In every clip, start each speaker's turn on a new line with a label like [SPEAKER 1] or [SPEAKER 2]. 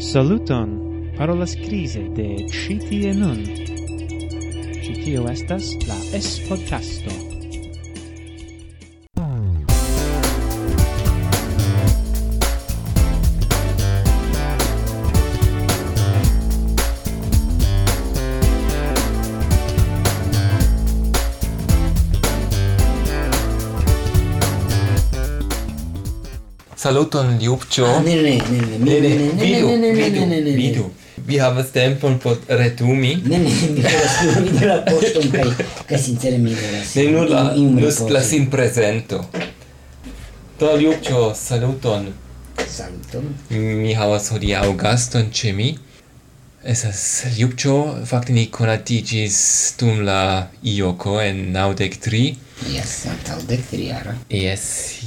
[SPEAKER 1] Saluton! Parolas crise de Citie nun. Citio estas la S-podcasto.
[SPEAKER 2] Saluton Liubcio.
[SPEAKER 3] Ah, ne, ne, ne, ne, ne, ne, ne, ne, ne, ne,
[SPEAKER 2] vidu. Vi havas tempon por retumi.
[SPEAKER 3] Ne, ne, mi volas vidi la poston kaj kaj sincere mi volas.
[SPEAKER 2] Ne nur la
[SPEAKER 3] just
[SPEAKER 2] la sin presento Do Liubcio, saluton.
[SPEAKER 3] Saluton.
[SPEAKER 2] Mi havas hodiaŭ gaston ĉe mi. Esas Jupcho, fakte ni konatigis dum la Ioko en naŭdek tri.
[SPEAKER 3] Yes, antaŭ dek tri jara.
[SPEAKER 2] Yes,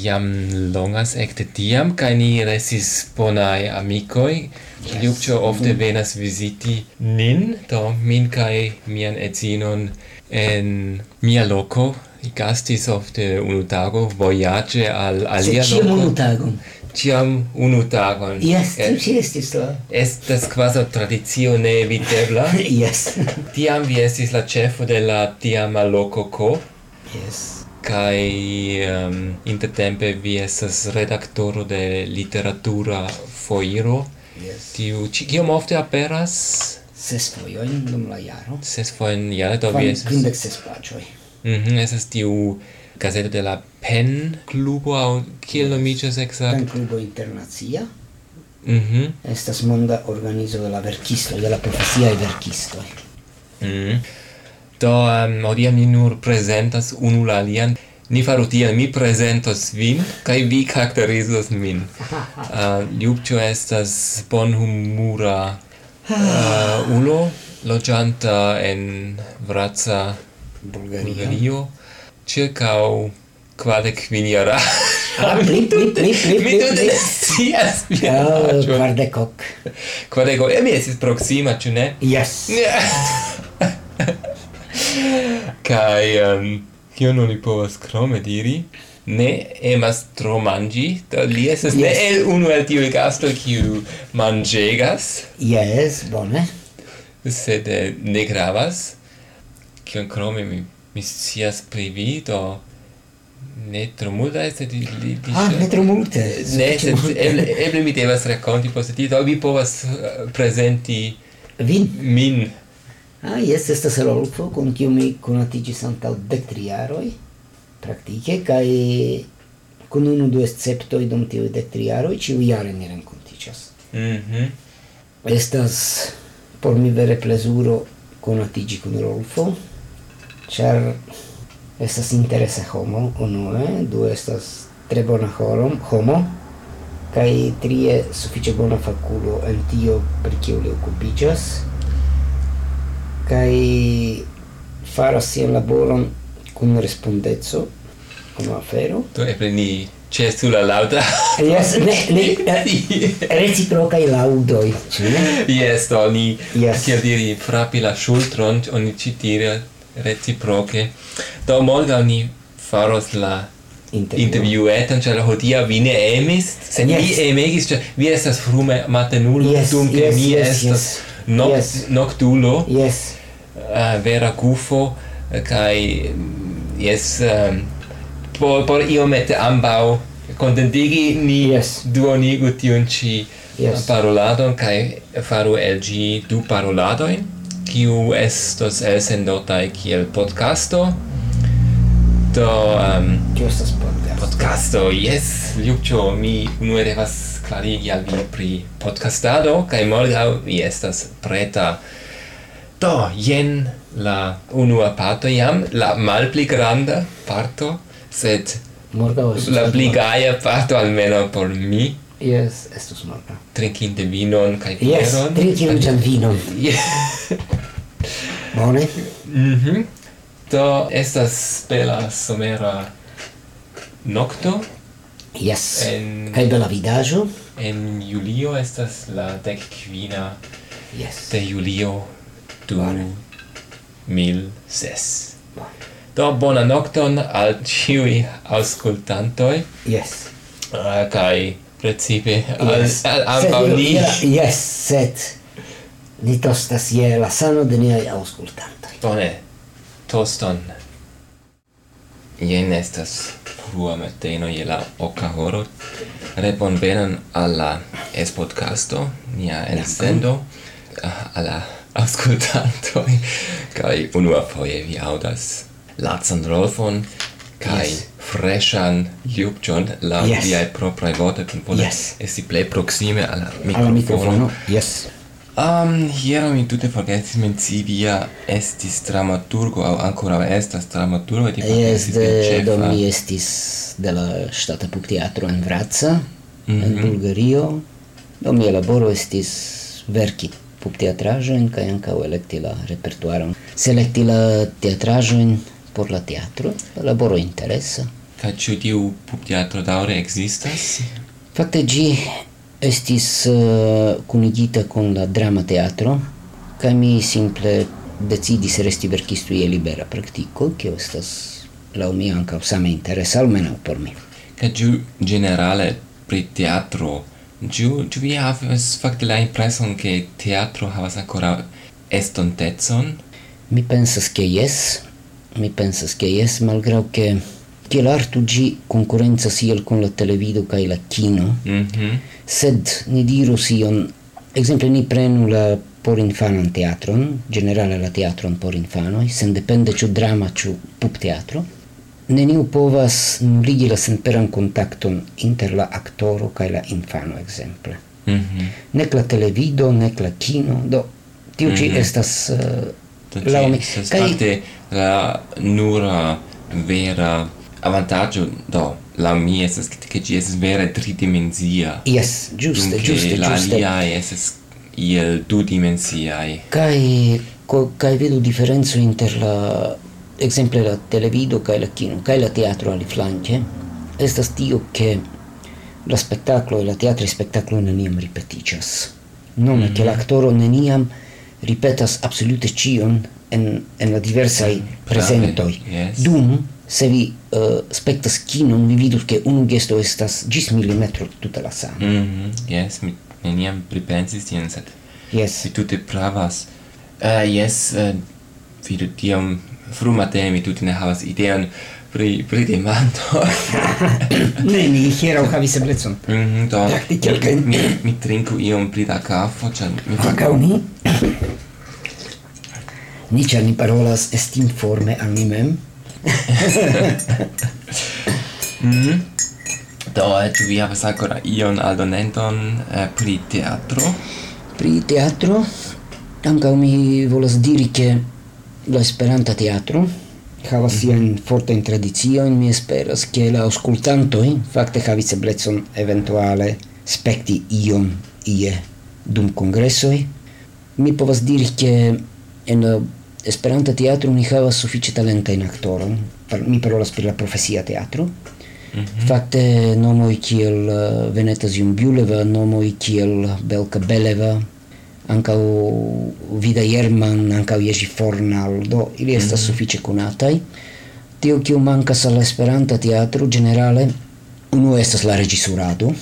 [SPEAKER 2] jam longas ekde tiam, kaj ni restis bonaj amikoj.
[SPEAKER 3] Yes.
[SPEAKER 2] Jupcho ofte venas viziti nin, do min kaj mian edzinon en mia loko. Gastis ofte unu tago vojaĝe al alia loko.
[SPEAKER 3] Unu tagon
[SPEAKER 2] ciam unu tagon.
[SPEAKER 3] Yes,
[SPEAKER 2] Et,
[SPEAKER 3] tiu ci estis la.
[SPEAKER 2] Estes quasi tradizio ne
[SPEAKER 3] yes.
[SPEAKER 2] tiam vi estis la cefo de la tiama loco co.
[SPEAKER 3] Yes.
[SPEAKER 2] Kai um, ehm, intertempe vi estas redaktoro de literatura foiro.
[SPEAKER 3] Yes.
[SPEAKER 2] Tiu ci kiom ofte aperas?
[SPEAKER 3] Ses foiojn dum la jaro.
[SPEAKER 2] Ses foiojn jare, do vi esas...
[SPEAKER 3] Kvindek ses plaĉoj.
[SPEAKER 2] Mhm, mm esas tiu gazeto de la Pen Clubo au kiel nomiĝas
[SPEAKER 3] ekzakte?
[SPEAKER 2] Pen
[SPEAKER 3] Clubo Internacia.
[SPEAKER 2] Mhm.
[SPEAKER 3] Mm Estas monda organizo de la verkisto, de la profesia verkisto.
[SPEAKER 2] Mhm. Do um, odia ni nur prezentas unu la alian. Ni faru tiel, mi prezentos vin, kai vi karakterizos min. Ah, uh, Ljubcio estas bonhumura uh, ulo, loĝanta en Vraca
[SPEAKER 3] Bulgario.
[SPEAKER 2] Bulgario circau quadec kvin jara.
[SPEAKER 3] Ah, mi mi mi
[SPEAKER 2] mi
[SPEAKER 3] mi
[SPEAKER 2] tute ne scias vian
[SPEAKER 3] ah,
[SPEAKER 2] aĝon.
[SPEAKER 3] Kvardek
[SPEAKER 2] ok. Kvardek. Mi estis proksima, ĉu ne?
[SPEAKER 3] Yes.
[SPEAKER 2] Kaj kion oni povas krome diri? ne emas tro mangi, do li esas
[SPEAKER 3] yes.
[SPEAKER 2] ne el unu el tiuj gastoj kiu manĝegas.
[SPEAKER 3] Yes, bone.
[SPEAKER 2] Sed eh, ne gravas. Kion krome mi mi scias pri vi, do ne tro multaj, sed li, li
[SPEAKER 3] Ah, ne tro multe.
[SPEAKER 2] Ne, sed eble, eble mi devas rakonti post tio, vi povas eh, presenti
[SPEAKER 3] Vin?
[SPEAKER 2] Min.
[SPEAKER 3] Ah, yes, estas Rolfo, kun kiu mi konatiĝis antaŭ dek tri jaroj, praktike, kaj kun unu du esceptoj dum tiuj dek tri jaroj, ĉiujare ni renkontiĝas.
[SPEAKER 2] Mm.
[SPEAKER 3] Estas por mi vere plezuro konatiĝi kun Rolfo, char estas interesa homo unue. Du estas tre bona horom homo. Kaj trie sufiĉe bona fakulo en tio pri kio li okupiĝas. Kaj faras sian laboron kun respondeco kun afero.
[SPEAKER 2] Do eble ni ĉesu la laŭda
[SPEAKER 3] jes ne ne reciprokaj laŭdoj ĉu ne?
[SPEAKER 2] Jes do ni
[SPEAKER 3] yes.
[SPEAKER 2] kiel diri frapi la ŝultron oni ĉi tire reciproce. Do morgaŭ ni faros la interviuetan, ĉar hodiaŭ vi ne emis, sed
[SPEAKER 3] yes.
[SPEAKER 2] vi emegis, ĉar vi estas frume matenulo,
[SPEAKER 3] yes,
[SPEAKER 2] dunque
[SPEAKER 3] yes,
[SPEAKER 2] mi
[SPEAKER 3] yes,
[SPEAKER 2] estas
[SPEAKER 3] yes.
[SPEAKER 2] Noc
[SPEAKER 3] yes.
[SPEAKER 2] noctulo,
[SPEAKER 3] yes.
[SPEAKER 2] Uh, vera gufo eh, kai mm, yes um, por, por iomete ambau contentigi ni
[SPEAKER 3] yes.
[SPEAKER 2] duonigu tiun ci
[SPEAKER 3] yes.
[SPEAKER 2] paroladon, kai faru el gi du paroladoin, kiu estos elsendotaj kiel podcasto do um,
[SPEAKER 3] kiu estas podcasto
[SPEAKER 2] podcasto yes Ljuĉo mi unue devas klarigi al vi pri podcastado kaj morgaŭ vi estas preta do jen la unua parto jam la malpli granda parto sed
[SPEAKER 3] morgaŭ
[SPEAKER 2] la pli gaja parto almeno por mi
[SPEAKER 3] Yes, estus morgaŭ.
[SPEAKER 2] Trinkinte vinon kaj
[SPEAKER 3] yes,
[SPEAKER 2] pieron.
[SPEAKER 3] Yes, trinkinte vinon. Yes. Bone.
[SPEAKER 2] Mhm. Mm Do estas bela somera nocto.
[SPEAKER 3] Yes.
[SPEAKER 2] En...
[SPEAKER 3] Kaj bela vidaĵo.
[SPEAKER 2] En julio estas la dec
[SPEAKER 3] yes.
[SPEAKER 2] de julio du
[SPEAKER 3] Bone.
[SPEAKER 2] mil ses.
[SPEAKER 3] Bone.
[SPEAKER 2] Do bona nocton al ciui auscultantoi.
[SPEAKER 3] Yes.
[SPEAKER 2] Ah, uh, kai precipe al,
[SPEAKER 3] yes.
[SPEAKER 2] al,
[SPEAKER 3] al,
[SPEAKER 2] al,
[SPEAKER 3] al,
[SPEAKER 2] al,
[SPEAKER 3] al, al, al, ni tostas je la sano de niaj aŭskultantoj.
[SPEAKER 2] Bone, toston. Jen estas frua mateno je la oka horo. Responderan al la es-podcasto, nia elsendo, al la kai kaj unuafoje vi audas Latsan Rolfon kaj
[SPEAKER 3] yes.
[SPEAKER 2] freshan Ljubčon la
[SPEAKER 3] yes.
[SPEAKER 2] viaj propraj vortoj kun vole
[SPEAKER 3] yes.
[SPEAKER 2] esti plej proksime al la mikrofono.
[SPEAKER 3] Al mikrofono. Yes.
[SPEAKER 2] Um, hiero mi tute forgesis menci via estis dramaturgo, au ancora estas dramaturgo, ti forgesis
[SPEAKER 3] de
[SPEAKER 2] cefa.
[SPEAKER 3] Do mi estis de la Stata Pukteatro en Vratsa,
[SPEAKER 2] mm -hmm.
[SPEAKER 3] en mhm. Bulgario, do mia laboro estis verki pukteatrajoin, kai ancau electi la repertuaron, selecti la teatrajoin por la teatro, la laboro interesa.
[SPEAKER 2] Ca ciu tiu pukteatro daure existas?
[SPEAKER 3] Fakte gi estis uh, kunigita kun la drama teatro kaj mi simple decidis resti verkisto je libera praktiko kio estas laŭ mi ankaŭ same interesa almenaŭ por mi.
[SPEAKER 2] Kaj ĝu ĝenerale pri teatro ĝu ĉu vi havas fakte la impreson ke teatro havas ankoraŭ estontecon?
[SPEAKER 3] Mi pensas ke jes. Mi pensas ke jes malgraŭ ke tiel l'artu gi concorrenza iel con la televido kaj la kino
[SPEAKER 2] mm -hmm.
[SPEAKER 3] sed ni diru sion ekzemple ni prenu la por infanan teatron generale la teatron por infanoj sendepende ĉu drama ĉu pupteatro neniu povas nuligi la senperan kontakton inter la aktoro kaj la infano ekzemple
[SPEAKER 2] mm -hmm.
[SPEAKER 3] nek la televido nek la kino do tiu ĉi
[SPEAKER 2] mm -hmm.
[SPEAKER 3] estas uh, laŭ mi kaj
[SPEAKER 2] la nura vera avantaggio do la mi esas che ci esas vera tridimensia.
[SPEAKER 3] Yes giuste giuste
[SPEAKER 2] la
[SPEAKER 3] giuste.
[SPEAKER 2] la lia esas iel du dimensiai.
[SPEAKER 3] Kai co, kai vedo differenzo inter la exemple la televido kai la kino kai la teatro ali flanke estas tio che la spettacolo e la teatro spettacolo neniam ripeticias non mm -hmm. che mm-hmm. l'attoro neniam ripetas absolute cion en en la diversai presentoi.
[SPEAKER 2] yes.
[SPEAKER 3] dum se vi uh, spectas kinon, vi vidus che un gesto estas gis millimetro tuta la sama.
[SPEAKER 2] Mm -hmm. Yes, mi neniam pripensis tien, sed
[SPEAKER 3] yes.
[SPEAKER 2] vi tute pravas. Uh, yes, uh, vidu tiam frumate mi tute ne havas ideon pri pri demando.
[SPEAKER 3] ne, ni hieraŭ havis eblecon.
[SPEAKER 2] Mm
[SPEAKER 3] -hmm, do,
[SPEAKER 2] mi, mi trinku iom pri da kafo, ĉar mi...
[SPEAKER 3] Ankaŭ ni? ni ĉar ni parolas estinforme al ni mem,
[SPEAKER 2] mm. Do, eh, ĉu vi havas ancora ion aldonenton eh, pri teatro?
[SPEAKER 3] Pri teatro? Ankaŭ mi volas diri ke la Esperanta teatro havas sian mm -hmm. fortajn tradiciojn. Mi esperas, ke la aŭskultantoj fakte havis eblecon eventuale spekti ion ie dum kongresoj. Mi povas diri, ke en la Esperanta teatro ni havas sufiĉe talentajn aktoron. Mi parolas pri la profesia teatro. Mm -hmm. Fakte nomoj kiel eh, Veneta Zjumbjuleva, nomoj kiel Belka Beleva, ankaŭ Vida Jerman, ankaŭ Jerzy Fornal, do ili mhm. estas mm -hmm. sufiĉe konataj. Tio kiu mankas al Esperanta teatro ĝenerale unu estas la reĝisurado,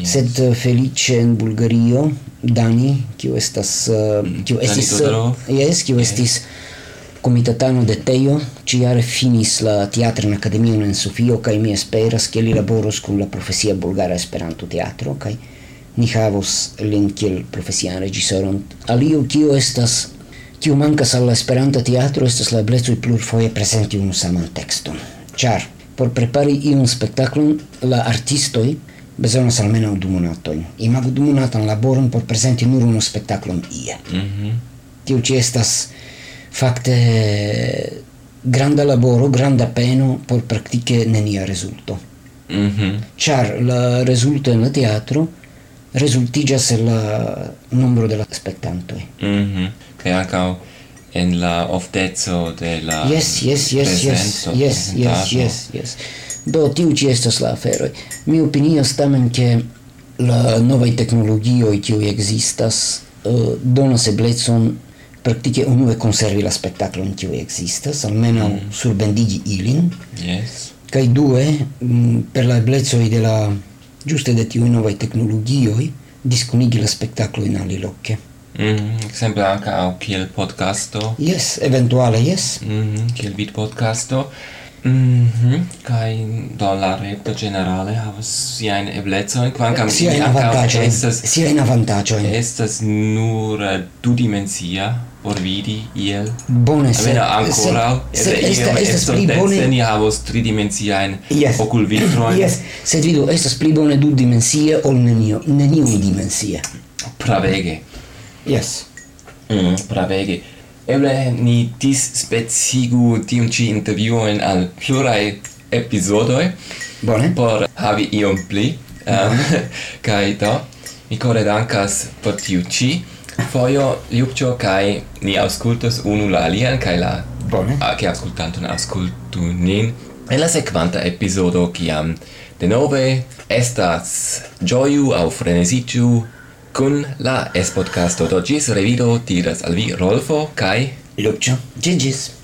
[SPEAKER 3] sed eh, felice en Bulgario Dani kiu estas eh, kiu estis
[SPEAKER 2] eh,
[SPEAKER 3] yes kiu estis komitatano de Teo ĉiare finis la teatran akademion en Sofio kaj mi esperas ke li laboros kun la profesia bulgara Esperanto teatro kaj ni havos lin kiel profesian reĝisoron alio kio estas kiu mankas al la Esperanta teatro estas la eblecoj plurfoje prezenti unu saman tekston. Ĉar por prepari iun spektaklon la artistoj bezonas almenaŭ du monatojn. Imagu du monatan laboron por prezenti nur unu spektaklon ie.
[SPEAKER 2] Mm -hmm.
[SPEAKER 3] Tiu ĉi estas fakte granda laboro, granda peno por praktike nenia rezulto.
[SPEAKER 2] Mm
[SPEAKER 3] -hmm. La rezulto en la teatro rezultiĝas el la nombro de la spektantoj.
[SPEAKER 2] Mm -hmm. Kaj ankaŭ en la ofteco de la
[SPEAKER 3] yes, yes, yes, yes, yes, yes,
[SPEAKER 2] yes,
[SPEAKER 3] yes, yes. Do tiu ci estas la aferoj. Mi opinias tamen ke la novaj teknologioj kiuj ekzistas uh, donas eblecon praktike unue konservi la spektaklon kiuj ekzistas, almenaŭ mm. surbendigi ilin.
[SPEAKER 2] Yes.
[SPEAKER 3] Kaj due, mm, per la eblecoj de la ĝuste de tiuj novaj teknologioj diskonigi la spektaklojn aliloke.
[SPEAKER 2] Mm, exemple ankaŭ kiel podcasto.
[SPEAKER 3] Yes, eventuale, yes.
[SPEAKER 2] Mm kiel vid podcasto. Mhm, kai do la reto generale havas sia in eblezo in quancam
[SPEAKER 3] sia in avantaggio estas sia in avantaggio
[SPEAKER 2] estas nur du dimensia por vidi iel.
[SPEAKER 3] Bone se
[SPEAKER 2] vera ancora
[SPEAKER 3] se, se esta estas pli bone se
[SPEAKER 2] ni havos tri dimensia in
[SPEAKER 3] yes.
[SPEAKER 2] ocul vitro
[SPEAKER 3] yes. Sed vidu estas pli bone du dimensia ol nenio neniu dimensia
[SPEAKER 2] pravege.
[SPEAKER 3] Yes.
[SPEAKER 2] Mm, pravege eble ni disspecigu tiun ci intervjuojn al pluraj epizodoj
[SPEAKER 3] bone.
[SPEAKER 2] por havi iom pli um, kaj do mi kore dankas por tiu ci fojo Ljupĉo kaj ni aŭskultos unu la alian kaj la
[SPEAKER 3] bone.
[SPEAKER 2] kaj aŭskultanton aŭskultu nin. En la sekvanta epizodo kiam denove estas ĝoju aŭ freneziĝu Kun la es podcasto do gis revido tiras al vi Rolfo kai
[SPEAKER 3] Lupcio. Gigis.